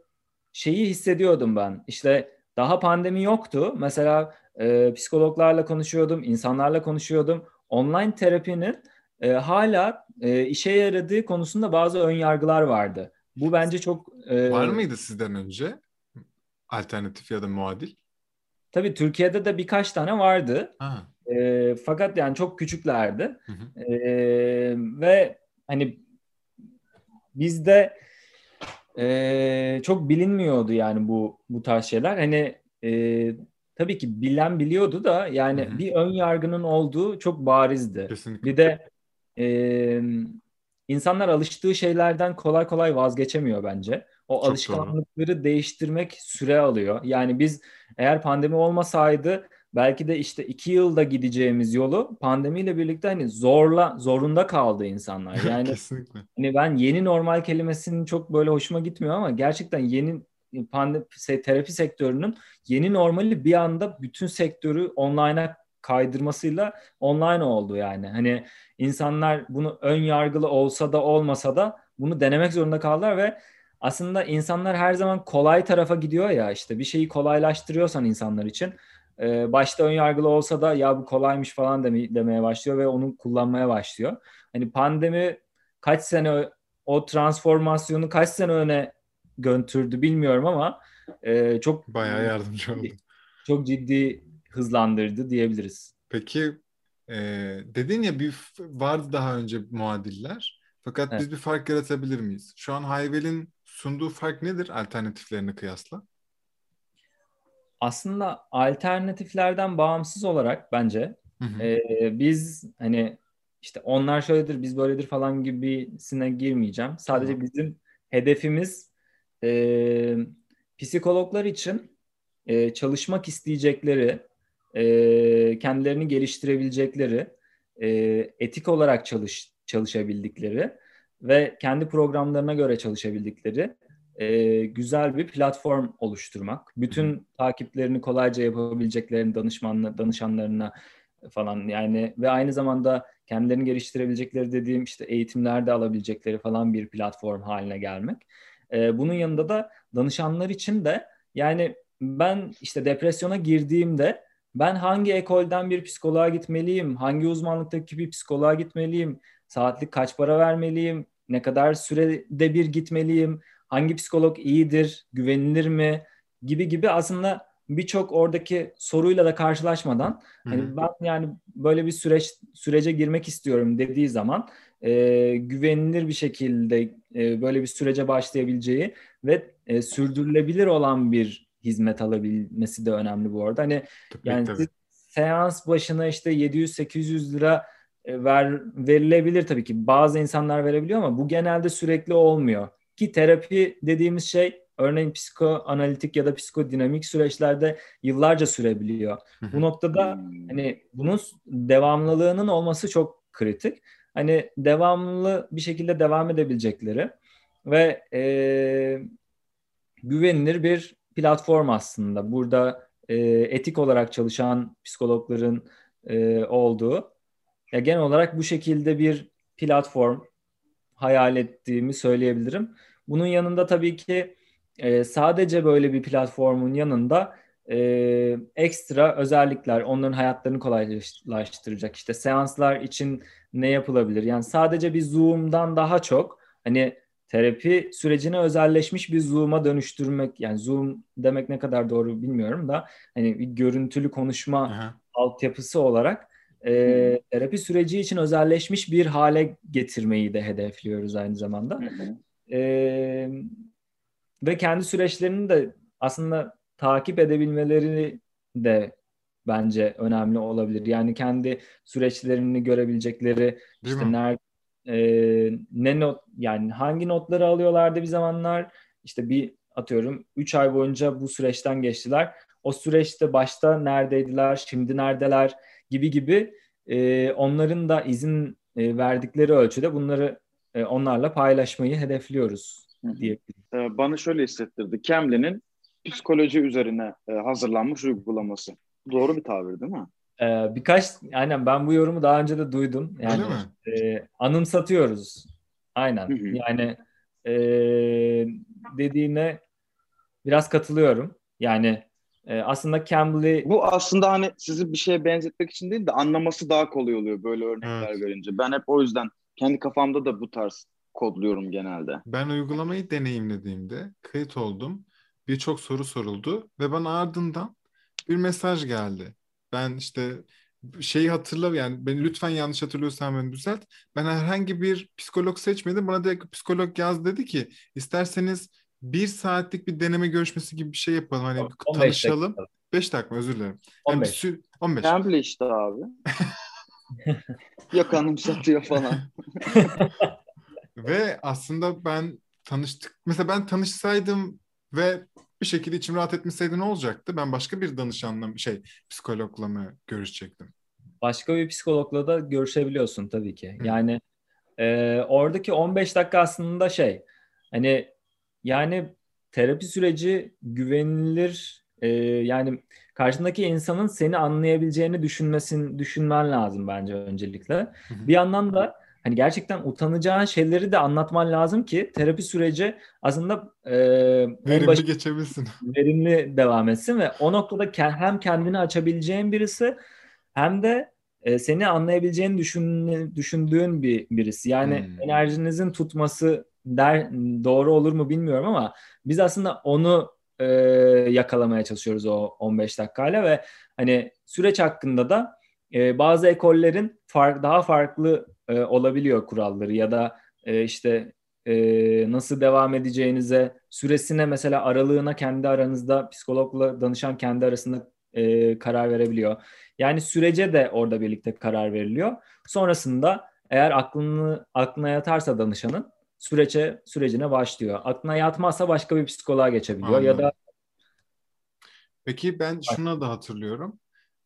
şeyi hissediyordum ben. İşte daha pandemi yoktu. Mesela e, psikologlarla konuşuyordum, insanlarla konuşuyordum. Online terapinin e, hala e, işe yaradığı konusunda bazı ön yargılar vardı. Bu bence çok... E, Var mıydı sizden önce alternatif ya da muadil? Tabii Türkiye'de de birkaç tane vardı. E, fakat yani çok küçüklerdi. Hı hı. E, ve hani bizde e, çok bilinmiyordu yani bu bu tarz şeyler. Hani e, tabii ki bilen biliyordu da yani Hı-hı. bir ön yargının olduğu çok barizdi. Kesinlikle. Bir de e, insanlar alıştığı şeylerden kolay kolay vazgeçemiyor bence. O çok alışkanlıkları doğru. değiştirmek süre alıyor. Yani biz eğer pandemi olmasaydı belki de işte iki yılda gideceğimiz yolu pandemiyle birlikte hani zorla zorunda kaldı insanlar. [LAUGHS] Yani Kesinlikle. hani ben yeni normal kelimesinin çok böyle hoşuma gitmiyor ama gerçekten yeni pandemi terapi sektörünün yeni normali bir anda bütün sektörü online'a kaydırmasıyla online oldu yani. Hani insanlar bunu ön yargılı olsa da olmasa da bunu denemek zorunda kaldılar ve aslında insanlar her zaman kolay tarafa gidiyor ya işte bir şeyi kolaylaştırıyorsan insanlar için e, başta ön yargılı olsa da ya bu kolaymış falan deme, demeye başlıyor ve onu kullanmaya başlıyor. Hani pandemi kaç sene o transformasyonu kaç sene öne götürdü bilmiyorum ama e, çok bayağı yardımcı oldu. Çok ciddi hızlandırdı diyebiliriz. Peki e, dedin ya bir vardı daha önce muadiller. Fakat evet. biz bir fark yaratabilir miyiz? Şu an Hayvel'in sunduğu fark nedir alternatiflerine kıyasla? aslında alternatiflerden bağımsız olarak bence hı hı. E, biz hani işte onlar şöyledir biz böyledir falan gibisine girmeyeceğim. Sadece hı. bizim hedefimiz e, psikologlar için e, çalışmak isteyecekleri, e, kendilerini geliştirebilecekleri, e, etik olarak çalış çalışabildikleri ve kendi programlarına göre çalışabildikleri e, güzel bir platform oluşturmak. Bütün takiplerini kolayca yapabileceklerini danışmanla, danışanlarına falan yani ve aynı zamanda kendilerini geliştirebilecekleri dediğim işte eğitimlerde alabilecekleri falan bir platform haline gelmek. E, bunun yanında da danışanlar için de yani ben işte depresyona girdiğimde ben hangi ekolden bir psikoloğa gitmeliyim, hangi uzmanlıktaki bir psikoloğa gitmeliyim, saatlik kaç para vermeliyim, ne kadar sürede bir gitmeliyim, hangi psikolog iyidir, güvenilir mi? Gibi gibi aslında birçok oradaki soruyla da karşılaşmadan hani ben yani böyle bir süreç sürece girmek istiyorum dediği zaman e, güvenilir bir şekilde e, böyle bir sürece başlayabileceği ve e, sürdürülebilir olan bir hizmet alabilmesi de önemli bu arada. Hani tabii, yani tabii. seans başına işte 700-800 lira e, ver verilebilir tabii ki. Bazı insanlar verebiliyor ama bu genelde sürekli olmuyor. Ki terapi dediğimiz şey örneğin psikoanalitik ya da psikodinamik süreçlerde yıllarca sürebiliyor. Bu noktada hani bunun devamlılığının olması çok kritik. Hani devamlı bir şekilde devam edebilecekleri ve e, güvenilir bir platform aslında. Burada e, etik olarak çalışan psikologların e, olduğu. Ya genel olarak bu şekilde bir platform hayal ettiğimi söyleyebilirim. Bunun yanında tabii ki e, sadece böyle bir platformun yanında e, ekstra özellikler, onların hayatlarını kolaylaştıracak. İşte seanslar için ne yapılabilir? Yani sadece bir Zoom'dan daha çok hani terapi sürecine özelleşmiş bir Zoom'a dönüştürmek yani Zoom demek ne kadar doğru bilmiyorum da hani bir görüntülü konuşma Aha. altyapısı olarak e, terapi süreci için özelleşmiş bir hale getirmeyi de hedefliyoruz aynı zamanda. E, ve kendi süreçlerini de aslında takip edebilmeleri de bence önemli olabilir. Yani kendi süreçlerini görebilecekleri Değil işte mi? nerede e, ne not yani hangi notları alıyorlardı bir zamanlar işte bir atıyorum 3 ay boyunca bu süreçten geçtiler. O süreçte başta neredeydiler, şimdi neredeler gibi gibi e, onların da izin e, verdikleri ölçüde bunları e, onlarla paylaşmayı hedefliyoruz diye. Bana şöyle hissettirdi. Cambly'nin psikoloji üzerine hazırlanmış uygulaması. Doğru bir tabir değil mi? Ee, birkaç aynen ben bu yorumu daha önce de duydum. Yani e, anımsatıyoruz. Aynen. Hı hı. Yani e, dediğine biraz katılıyorum. Yani e, aslında Cambly bu aslında hani sizi bir şeye benzetmek için değil de anlaması daha kolay oluyor böyle örnekler evet. görünce. Ben hep o yüzden kendi kafamda da bu tarz kodluyorum genelde. Ben uygulamayı deneyimlediğimde kayıt oldum. Birçok soru soruldu ve bana ardından bir mesaj geldi. Ben işte şeyi hatırla yani beni lütfen yanlış hatırlıyorsam beni düzelt. Ben herhangi bir psikolog seçmedim. Bana direkt psikolog yaz dedi ki isterseniz bir saatlik bir deneme görüşmesi gibi bir şey yapalım. Hani 15 tanışalım. Dakika. 5 dakika özür dilerim. 15. Yani 15. Temple işte abi. [LAUGHS] Yok anımsatıyor falan. [LAUGHS] Ve aslında ben tanıştık. Mesela ben tanışsaydım ve bir şekilde içim rahat etmeseydi ne olacaktı? Ben başka bir danışanla şey psikologla mı görüşecektim? Başka bir psikologla da görüşebiliyorsun tabii ki. Hı. Yani e, oradaki 15 dakika aslında şey hani yani terapi süreci güvenilir e, yani karşındaki insanın seni anlayabileceğini düşünmesin düşünmen lazım bence öncelikle. Hı hı. Bir yandan da hani gerçekten utanacağın şeyleri de anlatman lazım ki terapi süreci aslında e, verimli baş... geçebilsin. [LAUGHS] Verimli devam etsin ve o noktada hem kendini açabileceğin birisi hem de e, seni anlayabileceğini düşün, düşündüğün bir birisi. Yani hmm. enerjinizin tutması der doğru olur mu bilmiyorum ama biz aslında onu e, yakalamaya çalışıyoruz o 15 dakikayla ve hani süreç hakkında da e, bazı ekollerin fark, daha farklı e, olabiliyor kuralları ya da e, işte e, nasıl devam edeceğinize süresine mesela aralığına kendi aranızda psikologla danışan kendi arasında e, karar verebiliyor. Yani sürece de orada birlikte karar veriliyor. Sonrasında eğer aklını aklına yatarsa danışanın sürece sürecine başlıyor. Aklına yatmazsa başka bir psikoloğa geçebiliyor Anladım. ya da Peki ben şuna da hatırlıyorum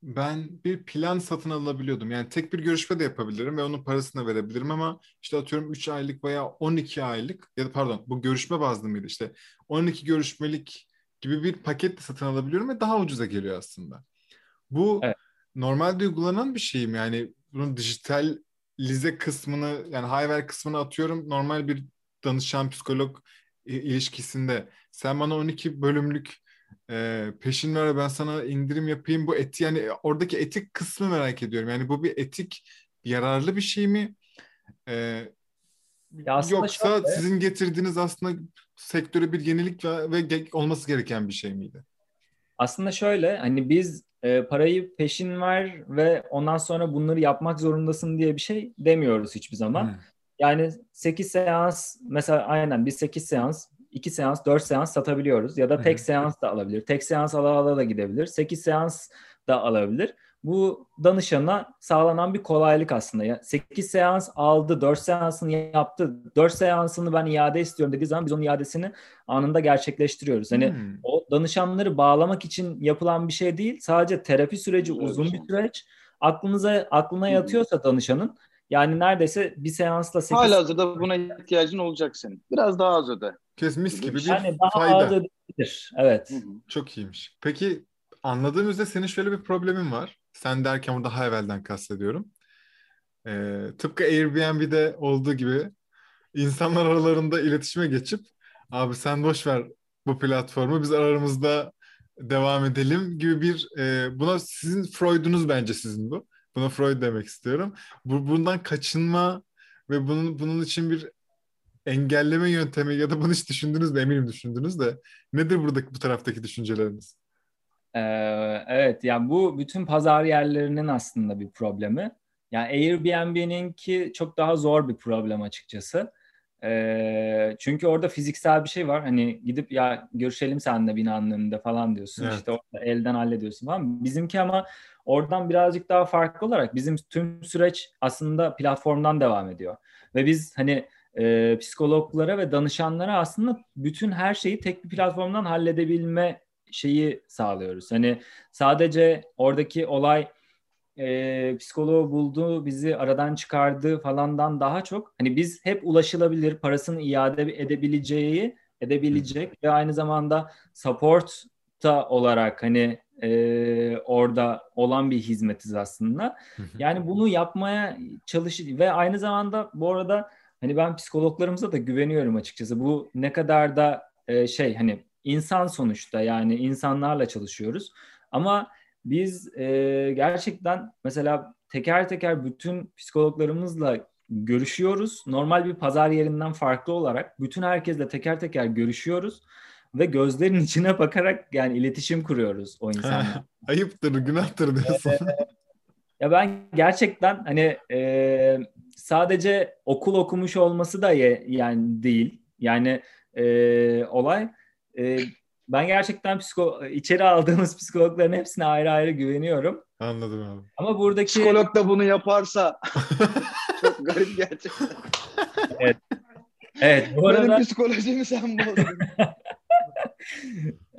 ben bir plan satın alabiliyordum. Yani tek bir görüşme de yapabilirim ve onun parasını verebilirim ama işte atıyorum 3 aylık veya 12 aylık ya da pardon bu görüşme bazlı mıydı işte 12 görüşmelik gibi bir paket de satın alabiliyorum ve daha ucuza geliyor aslında. Bu evet. normalde uygulanan bir şey mi? Yani bunun dijital lize kısmını yani hayver kısmını atıyorum normal bir danışan psikolog ilişkisinde sen bana 12 bölümlük e, peşin ver ben sana indirim yapayım bu eti yani oradaki etik kısmı merak ediyorum. Yani bu bir etik yararlı bir şey mi? E, yoksa şöyle, sizin getirdiğiniz aslında sektöre bir yenilik ve, ve olması gereken bir şey miydi? Aslında şöyle hani biz e, parayı peşin ver ve ondan sonra bunları yapmak zorundasın diye bir şey demiyoruz hiçbir zaman. Hmm. Yani 8 seans mesela aynen biz 8 seans 2 seans, 4 seans satabiliyoruz ya da tek seans da alabilir. Tek seans ala ala da gidebilir. 8 seans da alabilir. Bu danışana sağlanan bir kolaylık aslında. 8 seans aldı, 4 seansını yaptı. 4 seansını ben iade istiyorum dediği zaman biz onun iadesini anında gerçekleştiriyoruz. Hani hmm. o danışanları bağlamak için yapılan bir şey değil. Sadece terapi süreci uzun bir süreç. Aklınıza aklına yatıyorsa danışanın yani neredeyse bir seansla 8... Hala hazırda buna ihtiyacın olacak senin. Biraz daha az öde. Kes mis gibi bir yani daha fayda. az. Evet. Çok iyiymiş. Peki anladığım üzere senin şöyle bir problemin var. Sen derken burada daha evvelden kastediyorum. Ee, tıpkı Airbnb'de olduğu gibi insanlar aralarında iletişime geçip abi sen boş ver bu platformu biz aramızda devam edelim gibi bir e, buna sizin Freud'unuz bence sizin bu. Buna Freud demek istiyorum. Bu, bundan kaçınma ve bunun bunun için bir engelleme yöntemi ya da bunu hiç düşündünüz mü? Eminim düşündünüz de. Nedir buradaki bu taraftaki düşünceleriniz? Ee, evet yani bu bütün pazar yerlerinin aslında bir problemi. Yani Airbnb'nin ki çok daha zor bir problem açıkçası. Ee, çünkü orada fiziksel bir şey var. Hani gidip ya görüşelim seninle binanın önünde falan diyorsun. Evet. İşte orada elden hallediyorsun falan. Bizimki ama oradan birazcık daha farklı olarak bizim tüm süreç aslında platformdan devam ediyor. Ve biz hani e, psikologlara ve danışanlara aslında bütün her şeyi tek bir platformdan halledebilme şeyi sağlıyoruz. Hani sadece oradaki olay e, psikoloğu buldu, bizi aradan çıkardı falandan daha çok hani biz hep ulaşılabilir, parasını iade edebileceği, edebilecek ve aynı zamanda support da olarak hani e, orada olan bir hizmetiz aslında. Yani bunu yapmaya çalış ve aynı zamanda bu arada hani ben psikologlarımıza da güveniyorum açıkçası. Bu ne kadar da e, şey hani insan sonuçta yani insanlarla çalışıyoruz. Ama biz e, gerçekten mesela teker teker bütün psikologlarımızla görüşüyoruz. Normal bir pazar yerinden farklı olarak bütün herkesle teker teker görüşüyoruz ve gözlerin [LAUGHS] içine bakarak yani iletişim kuruyoruz o insanla. [LAUGHS] Ayıptır, günahtır diyorsun. [LAUGHS] ya ben gerçekten hani e, sadece okul okumuş olması da ye, yani değil. Yani e, olay e, ben gerçekten psiko içeri aldığımız [LAUGHS] psikologların hepsine ayrı ayrı güveniyorum. Anladım abi. Ama buradaki psikolog da bunu yaparsa [LAUGHS] çok garip gerçekten. Evet. Evet bu arada Benim psikolojimi sen bozdun.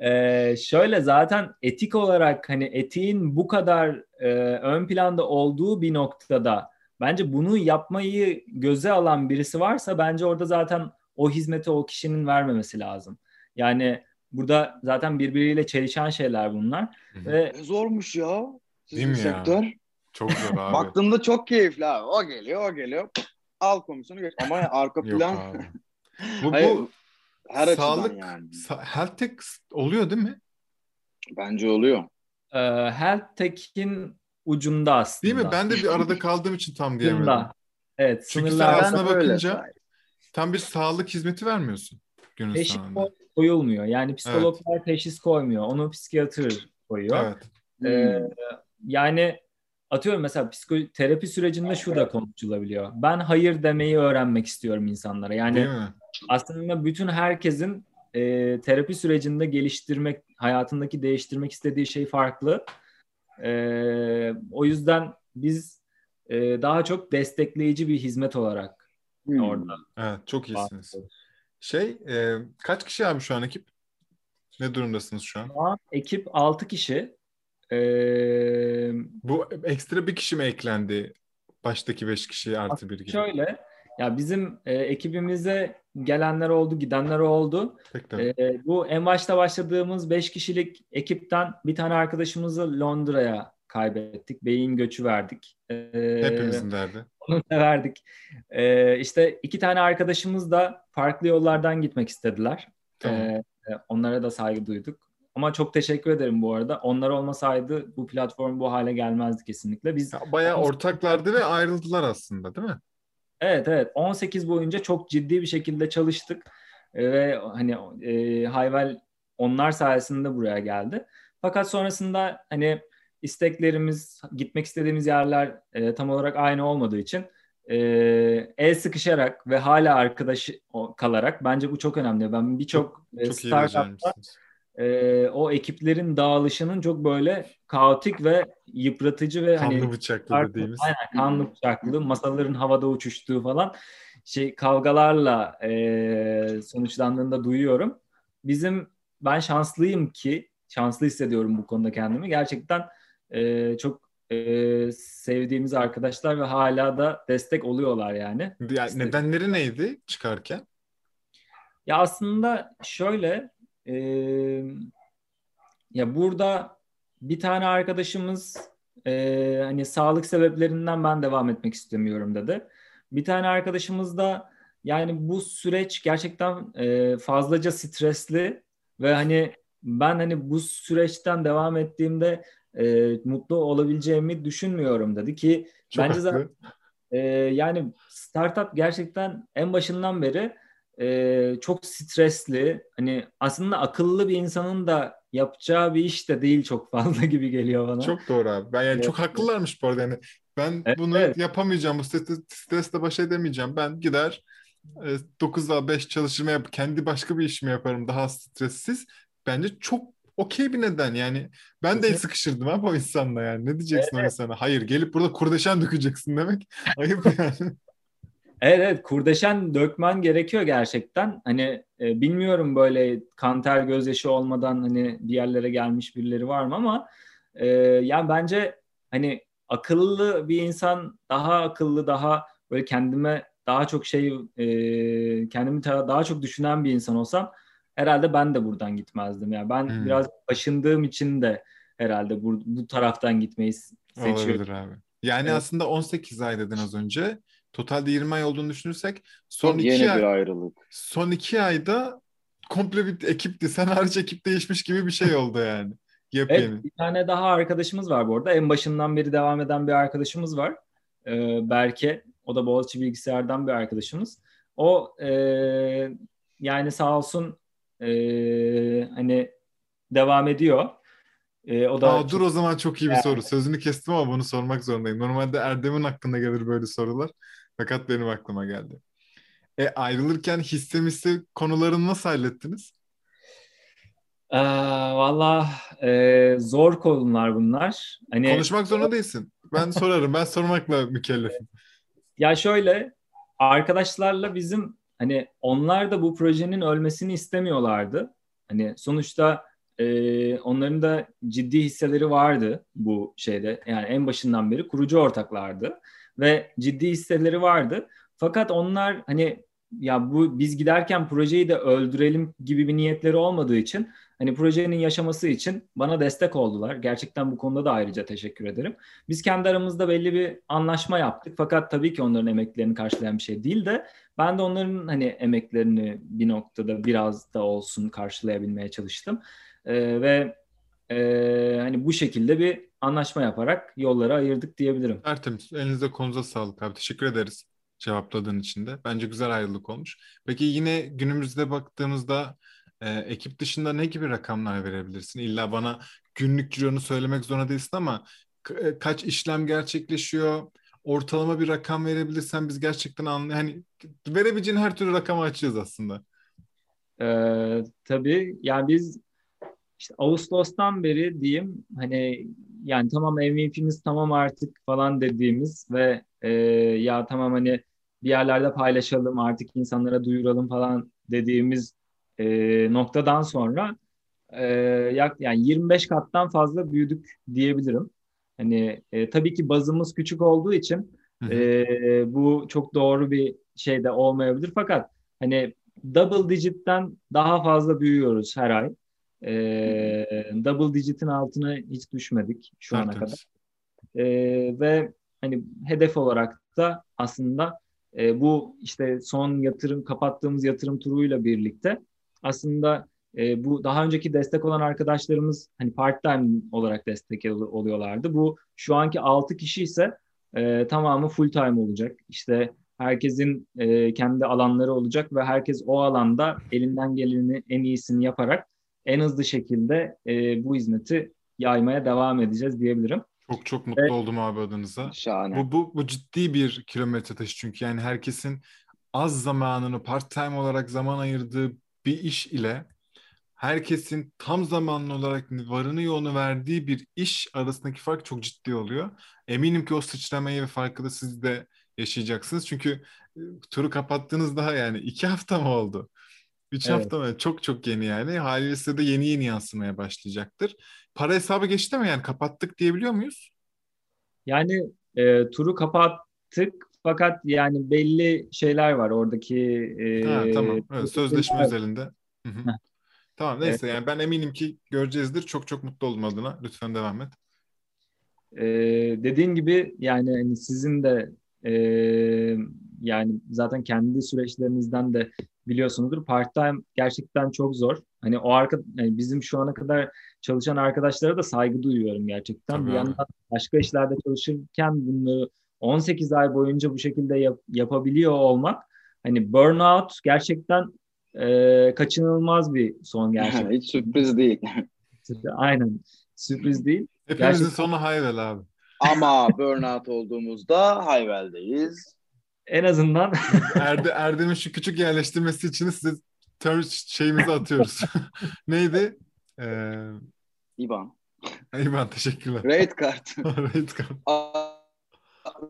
[LAUGHS] ee, şöyle zaten etik olarak hani etiğin bu kadar e, ön planda olduğu bir noktada bence bunu yapmayı göze alan birisi varsa bence orada zaten o hizmeti o kişinin vermemesi lazım. Yani burada zaten birbiriyle çelişen şeyler bunlar. Hı-hı. Ve ne zormuş ya. Sizin Değil mi sektör. Ya? Çok zor abi. Baktığımda çok keyifli abi. O geliyor, o geliyor. Al komisyonu geç. Ama arka plan... [LAUGHS] bu, Hayır, bu her sağlık, yani. Sa- health tech oluyor değil mi? Bence oluyor. Ee, health tech'in ucunda aslında. Değil mi? Ben de bir [LAUGHS] arada kaldığım için tam diyemedim. Evet. Çünkü sen aslına bakınca öyle. tam bir sağlık hizmeti vermiyorsun Teşhis sonunda. koyulmuyor. Yani psikologlar evet. teşhis koymuyor. Onu psikiyatr koyuyor. Evet. Ee, hmm. yani atıyorum mesela psikoterapi sürecinde şu da konuşulabiliyor. Ben hayır demeyi öğrenmek istiyorum insanlara. Yani aslında bütün herkesin e, terapi sürecinde geliştirmek, hayatındaki değiştirmek istediği şey farklı. E, o yüzden biz e, daha çok destekleyici bir hizmet olarak hmm. orada. Evet, çok iyisiniz. Şey, e, kaç kişi abi şu an ekip? Ne durumdasınız şu an? Şu an ekip 6 kişi. Ee, Bu ekstra bir kişi mi eklendi? Baştaki beş kişi artı bir gibi. Şöyle, ya bizim e, ekibimize gelenler oldu, gidenler oldu. E, bu en başta başladığımız beş kişilik ekipten bir tane arkadaşımızı Londra'ya kaybettik. Beyin göçü verdik. E, Hepimizin derdi. Onu da verdik. E, işte iki tane arkadaşımız da farklı yollardan gitmek istediler. Tamam. E, onlara da saygı duyduk. Ama çok teşekkür ederim bu arada. Onlar olmasaydı bu platform bu hale gelmezdi kesinlikle. Biz ya bayağı ortaklardı ve ayrıldılar aslında değil mi? Evet evet. 18 boyunca çok ciddi bir şekilde çalıştık e, ve hani e, Hayvel onlar sayesinde buraya geldi. Fakat sonrasında hani isteklerimiz, gitmek istediğimiz yerler e, tam olarak aynı olmadığı için e, el sıkışarak ve hala arkadaş kalarak bence bu çok önemli. Ben birçok e, startupta e, o ekiplerin dağılışının çok böyle kaotik ve yıpratıcı ve kanlı hani bıçaklı dediğimiz. Aynen kanlı bıçaklı, masaların havada uçuştuğu falan şey kavgalarla e, sonuçlandığında duyuyorum. Bizim ben şanslıyım ki şanslı hissediyorum bu konuda kendimi. Gerçekten e, çok e, sevdiğimiz arkadaşlar ve hala da destek oluyorlar yani. yani nedenleri neydi çıkarken? Ya aslında şöyle e, ya burada bir tane arkadaşımız e, hani sağlık sebeplerinden ben devam etmek istemiyorum dedi. Bir tane arkadaşımız da yani bu süreç gerçekten e, fazlaca stresli ve hani ben hani bu süreçten devam ettiğimde e, mutlu olabileceğimi düşünmüyorum dedi ki Çok bence zaten e, yani startup gerçekten en başından beri e, çok stresli hani aslında akıllı bir insanın da yapacağı bir iş de değil çok fazla [LAUGHS] gibi geliyor bana. Çok doğru abi. Ben yani Evet. çok haklılarmış bu arada. Yani ben Evet, bunu evet. yapamayacağım. Bu stresle, stresle baş edemeyeceğim. Ben gider e, 9'a 5 çalışırım yap kendi başka bir işimi yaparım daha stressiz. Bence çok okey bir neden. Yani ben de sıkışırdım abi o insanla yani. Ne diyeceksin o insana? Hayır gelip burada kurdeşen dökeceksin demek. [LAUGHS] Ayıp [LAUGHS] yani. Evet, evet kurdeşen dökmen gerekiyor gerçekten. Hani e, bilmiyorum böyle kanter gözyaşı olmadan hani bir yerlere gelmiş birileri var mı ama e, yani bence hani akıllı bir insan daha akıllı daha böyle kendime daha çok şey e, kendimi daha çok düşünen bir insan olsam herhalde ben de buradan gitmezdim. Yani ben Hmm. biraz başındığım için de herhalde bu, bu taraftan gitmeyi seçiyorum. Olabilir abi. Yani Evet. aslında 18 ay dedin az önce. Totalde 20 ay olduğunu düşünürsek son Çok iki yeni ay, bir ayrılık. son iki ayda komple bir ekipti. Sen hariç ekip değişmiş gibi bir şey oldu yani. [LAUGHS] Evet Yepyeni. bir tane daha arkadaşımız var bu arada. En başından beri devam eden bir arkadaşımız var. Ee, Berke. O da Boğaziçi Bilgisayar'dan bir arkadaşımız. O e, yani sağ olsun e, hani devam ediyor. E, o da Aa, dur o zaman çok iyi bir Yani. soru. Sözünü kestim ama bunu sormak zorundayım. Normalde Erdem'in hakkında gelir böyle sorular. Fakat benim aklıma geldi. E ayrılırken hisse misse konularını nasıl hallettiniz? Ee, valla e, zor konular bunlar. Hani Konuşmak zorunda değilsin. Ben sorarım. Ben sormakla mükellefim. Ya şöyle arkadaşlarla bizim hani onlar da bu projenin ölmesini istemiyorlardı. Hani sonuçta e, onların da ciddi hisseleri vardı bu şeyde. Yani en başından beri kurucu ortaklardı ve ciddi hisseleri vardı. Fakat onlar hani ya bu biz giderken projeyi de öldürelim gibi bir niyetleri olmadığı için hani projenin yaşaması için bana destek oldular. Gerçekten bu konuda da ayrıca teşekkür ederim. Biz kendi aramızda belli bir anlaşma yaptık. Fakat tabii ki onların emeklerini karşılayan bir şey değil de ben de onların hani emeklerini bir noktada biraz da olsun karşılayabilmeye çalıştım. Ee, ve e, hani bu şekilde bir anlaşma yaparak yolları ayırdık diyebilirim. Tertemiz. Elinize konuza sağlık abi. Teşekkür ederiz cevapladığın için de. Bence güzel ayrılık olmuş. Peki yine günümüzde baktığımızda e, ekip dışında ne gibi rakamlar verebilirsin? İlla bana günlük cironu söylemek zorunda değilsin ama e, kaç işlem gerçekleşiyor? Ortalama bir rakam verebilirsen biz gerçekten anlay hani verebileceğin her türlü rakamı açacağız aslında. Ee, tabii yani biz işte Ağustos'tan beri diyeyim hani yani tamam MVP'miz tamam artık falan dediğimiz ve e, ya tamam hani bir yerlerde paylaşalım artık insanlara duyuralım falan dediğimiz e, noktadan sonra e, yak, yani 25 kattan fazla büyüdük diyebilirim. Hani e, tabii ki bazımız küçük olduğu için Hı hı. e, bu çok doğru bir şey de olmayabilir fakat hani double digit'ten daha fazla büyüyoruz her ay. Ee, double digit'in altına hiç düşmedik şu ana kadar. Tertemiz. Ee, ve hani hedef olarak da aslında e, bu işte son yatırım kapattığımız yatırım turuyla birlikte aslında e, bu daha önceki destek olan arkadaşlarımız hani part time olarak destek ol- oluyorlardı. Bu şu anki 6 kişi ise e, tamamı full time olacak. İşte herkesin e, kendi alanları olacak ve herkes o alanda elinden geleni en iyisini yaparak en hızlı şekilde e, bu hizmeti yaymaya devam edeceğiz diyebilirim. Çok çok mutlu Evet. oldum abi adınıza. Şahane. Bu, bu, bu ciddi bir kilometre taşı çünkü yani herkesin az zamanını part-time olarak zaman ayırdığı bir iş ile herkesin tam zamanlı olarak varını yoğunu verdiği bir iş arasındaki fark çok ciddi oluyor. Eminim ki o sıçramayı ve farkı da siz de yaşayacaksınız. Çünkü e, turu kapattığınız daha yani iki hafta mı oldu? Üç Evet. hafta mı? Çok çok yeni yani. Haliyle de yeni yeni yansımaya başlayacaktır. Para hesabı geçti mi yani? Kapattık diyebiliyor muyuz? Yani e, turu kapattık fakat yani belli şeyler var oradaki e, Ha, tamam. Evet, sözleşme Evet. özelinde. Hı hı. Heh. Tamam neyse Evet. yani ben eminim ki göreceğizdir. Çok çok mutlu oldum adına. Lütfen devam et. e, dediğin gibi yani hani sizin de e, yani zaten kendi süreçlerinizden de biliyorsunuzdur. Part-time gerçekten çok zor. hani o arka yani bizim şu ana kadar çalışan arkadaşlara da saygı duyuyorum gerçekten. Tabii bir yandan başka işlerde çalışırken bunları 18 ay boyunca bu şekilde yap- yapabiliyor olmak hani burnout gerçekten e, kaçınılmaz bir son [LAUGHS] gerçekten. Hiç sürpriz değil. [LAUGHS] Aynen. Sürpriz değil. Hepimizin Gerçekten- sonu Hayvel abi. Ama burnout olduğumuzda Hayvel'deyiz. En azından [LAUGHS] Erde, [LAUGHS] Erdem'in şu küçük yerleştirmesi için size term şeyimizi atıyoruz. [LAUGHS] Neydi? Ee, İban. İvan teşekkürler. Rate kart. Rate card. Aa,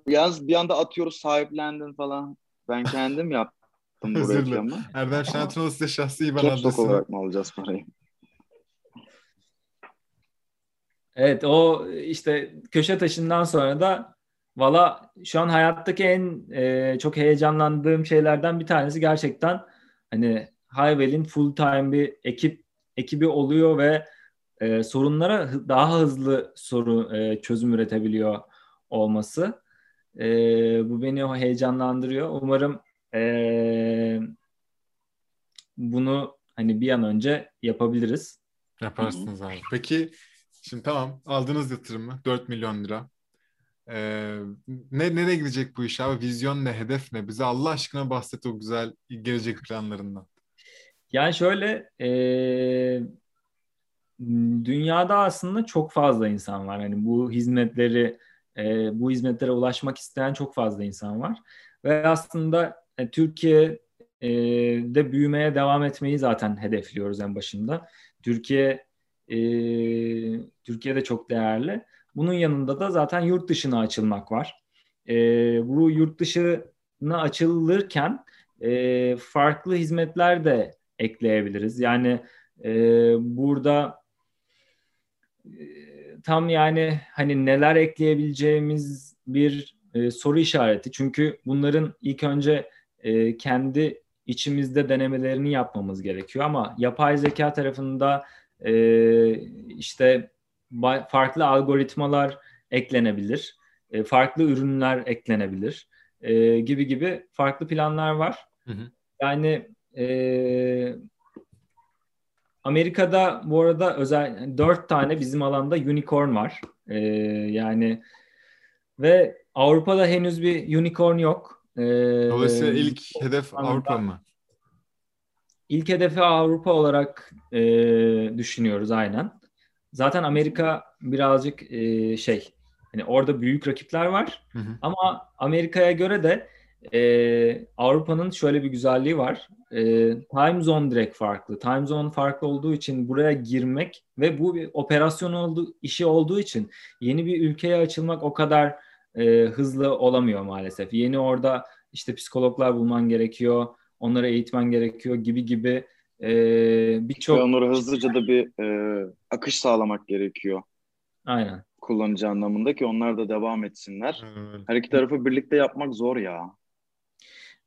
Yalnız bir anda atıyoruz sahiplendin falan. Ben kendim yaptım bu reklamı. Erdem Şentinoğlu size şahsi Caps lock adresini olarak mı alacağız parayı? Evet o işte köşe taşından sonra da valla şu an hayattaki en e, çok heyecanlandığım şeylerden bir tanesi gerçekten hani Hayvel'in full time bir ekip ekibi oluyor ve e, sorunlara daha hızlı soru e, çözüm üretebiliyor olması. E, bu beni heyecanlandırıyor. Umarım e, bunu hani bir an önce yapabiliriz. yaparsınız abi. Peki şimdi tamam aldınız yatırımı 4 milyon lira. Ee, ne nereye gidecek bu iş abi? Vizyon ne? Hedef ne? Bize Allah aşkına bahset o güzel gelecek planlarından. Yani şöyle e, dünyada aslında çok fazla insan var. Hani bu hizmetleri e, bu hizmetlere ulaşmak isteyen çok fazla insan var. Ve aslında e, Türkiye'de büyümeye devam etmeyi zaten hedefliyoruz en başında. Türkiye e, Türkiye'de çok değerli. Bunun yanında da zaten yurt dışına açılmak var. E, bu yurt dışına açılırken e, farklı hizmetler de ekleyebiliriz. Yani e, burada e, tam yani hani neler ekleyebileceğimiz bir e, soru işareti. Çünkü bunların ilk önce e, kendi içimizde denemelerini yapmamız gerekiyor ama yapay zeka tarafında e, işte farklı algoritmalar eklenebilir, e, farklı ürünler eklenebilir e, gibi gibi farklı planlar var. Hı hı. Yani e, Amerika'da bu arada özel dört tane bizim alanda unicorn var. E, yani ve Avrupa'da henüz bir unicorn yok. E, Dolayısıyla ilk hedef Avrupa mı? İlk hedefi Avrupa olarak e, düşünüyoruz aynen. Zaten Amerika birazcık e, şey hani orada büyük rakipler var. Hı hı. Ama Amerika'ya göre de e, Avrupa'nın şöyle bir güzelliği var. E, time zone direkt farklı. Time zone farklı olduğu için buraya girmek ve bu bir operasyon olduğu, işi olduğu için yeni bir ülkeye açılmak o kadar e, hızlı olamıyor maalesef. Yeni orada işte psikologlar bulman gerekiyor, onları eğitmen gerekiyor gibi gibi e, Ve birçok onlara hızlıca da bir e, akış sağlamak gerekiyor. aynen. Kullanıcı anlamında ki onlar da devam etsinler. Öyle. Her iki tarafı birlikte yapmak zor ya.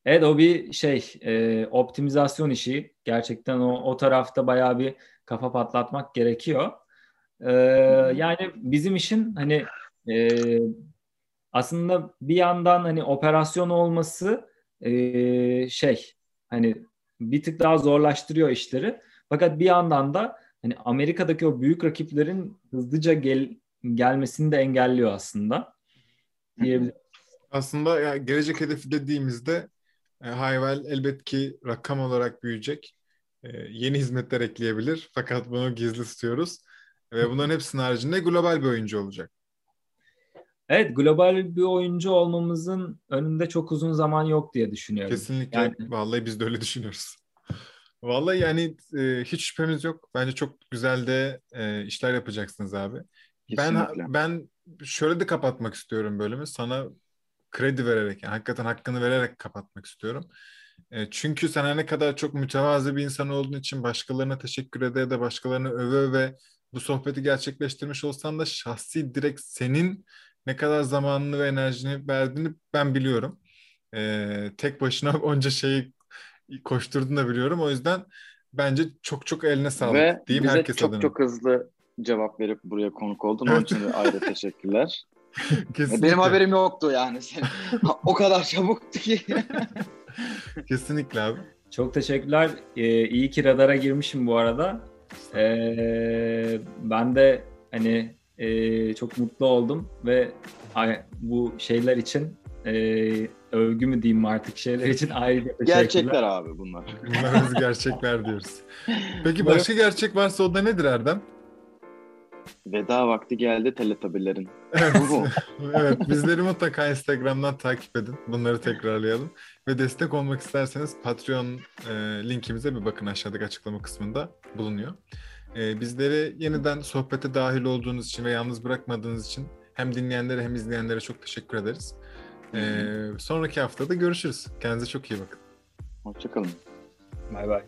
Evet o bir şey e, optimizasyon işi. Gerçekten o, o tarafta bayağı bir kafa patlatmak gerekiyor. E, yani bizim işin hani e, aslında bir yandan hani operasyon olması e, şey hani bir tık daha zorlaştırıyor işleri. Fakat bir yandan da hani Amerika'daki o büyük rakiplerin hızlıca gel, gelmesini de engelliyor aslında. Diyebilirim. Aslında ya gelecek hedefi dediğimizde e, Hayvel elbet ki rakam olarak büyüyecek. E, yeni hizmetler ekleyebilir. Fakat bunu gizli tutuyoruz. Ve bunların hepsinin haricinde global bir oyuncu olacak. Evet, global bir oyuncu olmamızın önünde çok uzun zaman yok diye düşünüyorum. Kesinlikle. Yani- Vallahi biz de öyle düşünüyoruz. Vallahi yani e, hiç şüphemiz yok. Bence çok güzel de e, işler yapacaksınız abi. Ben Kesinlikle. ben şöyle de kapatmak istiyorum bölümü. Sana kredi vererek, yani hakikaten hakkını vererek kapatmak istiyorum. E, çünkü sen ne kadar çok mütevazı bir insan olduğun için başkalarına teşekkür ede ya da başkalarını öve öve bu sohbeti gerçekleştirmiş olsan da şahsi direkt senin ne kadar zamanını ve enerjini verdiğini ben biliyorum. E, tek başına [LAUGHS] onca şeyi koşturduğunu da biliyorum. O yüzden bence çok çok eline sağlık Ve diyeyim bize herkes çok adına. çok hızlı cevap verip buraya konuk oldun. Onun için de [LAUGHS] ayrı teşekkürler. Kesinlikle. Benim haberim yoktu yani. O kadar çabuktu ki. [LAUGHS] Kesinlikle abi. Çok teşekkürler. Ee, iyi ki radara girmişim bu arada. Ee, ben de hani e, çok mutlu oldum ve bu şeyler için e, övgü mü diyeyim artık şeyler için ayrıca teşekkürler. Gerçekler abi bunlar. Bunlar biz gerçekler diyoruz. [LAUGHS] Peki başka gerçek varsa o da nedir Erdem? Veda vakti geldi teletabilerin. Evet. [LAUGHS] Evet bizleri mutlaka Instagram'dan takip edin. Bunları tekrarlayalım. Ve destek olmak isterseniz Patreon e, linkimize bir bakın aşağıdaki açıklama kısmında bulunuyor. E, bizleri yeniden sohbete dahil olduğunuz için ve yalnız bırakmadığınız için hem dinleyenlere hem izleyenlere çok teşekkür ederiz. E, sonraki haftada görüşürüz. Kendinize çok iyi bakın. Hoşçakalın. Bay bay.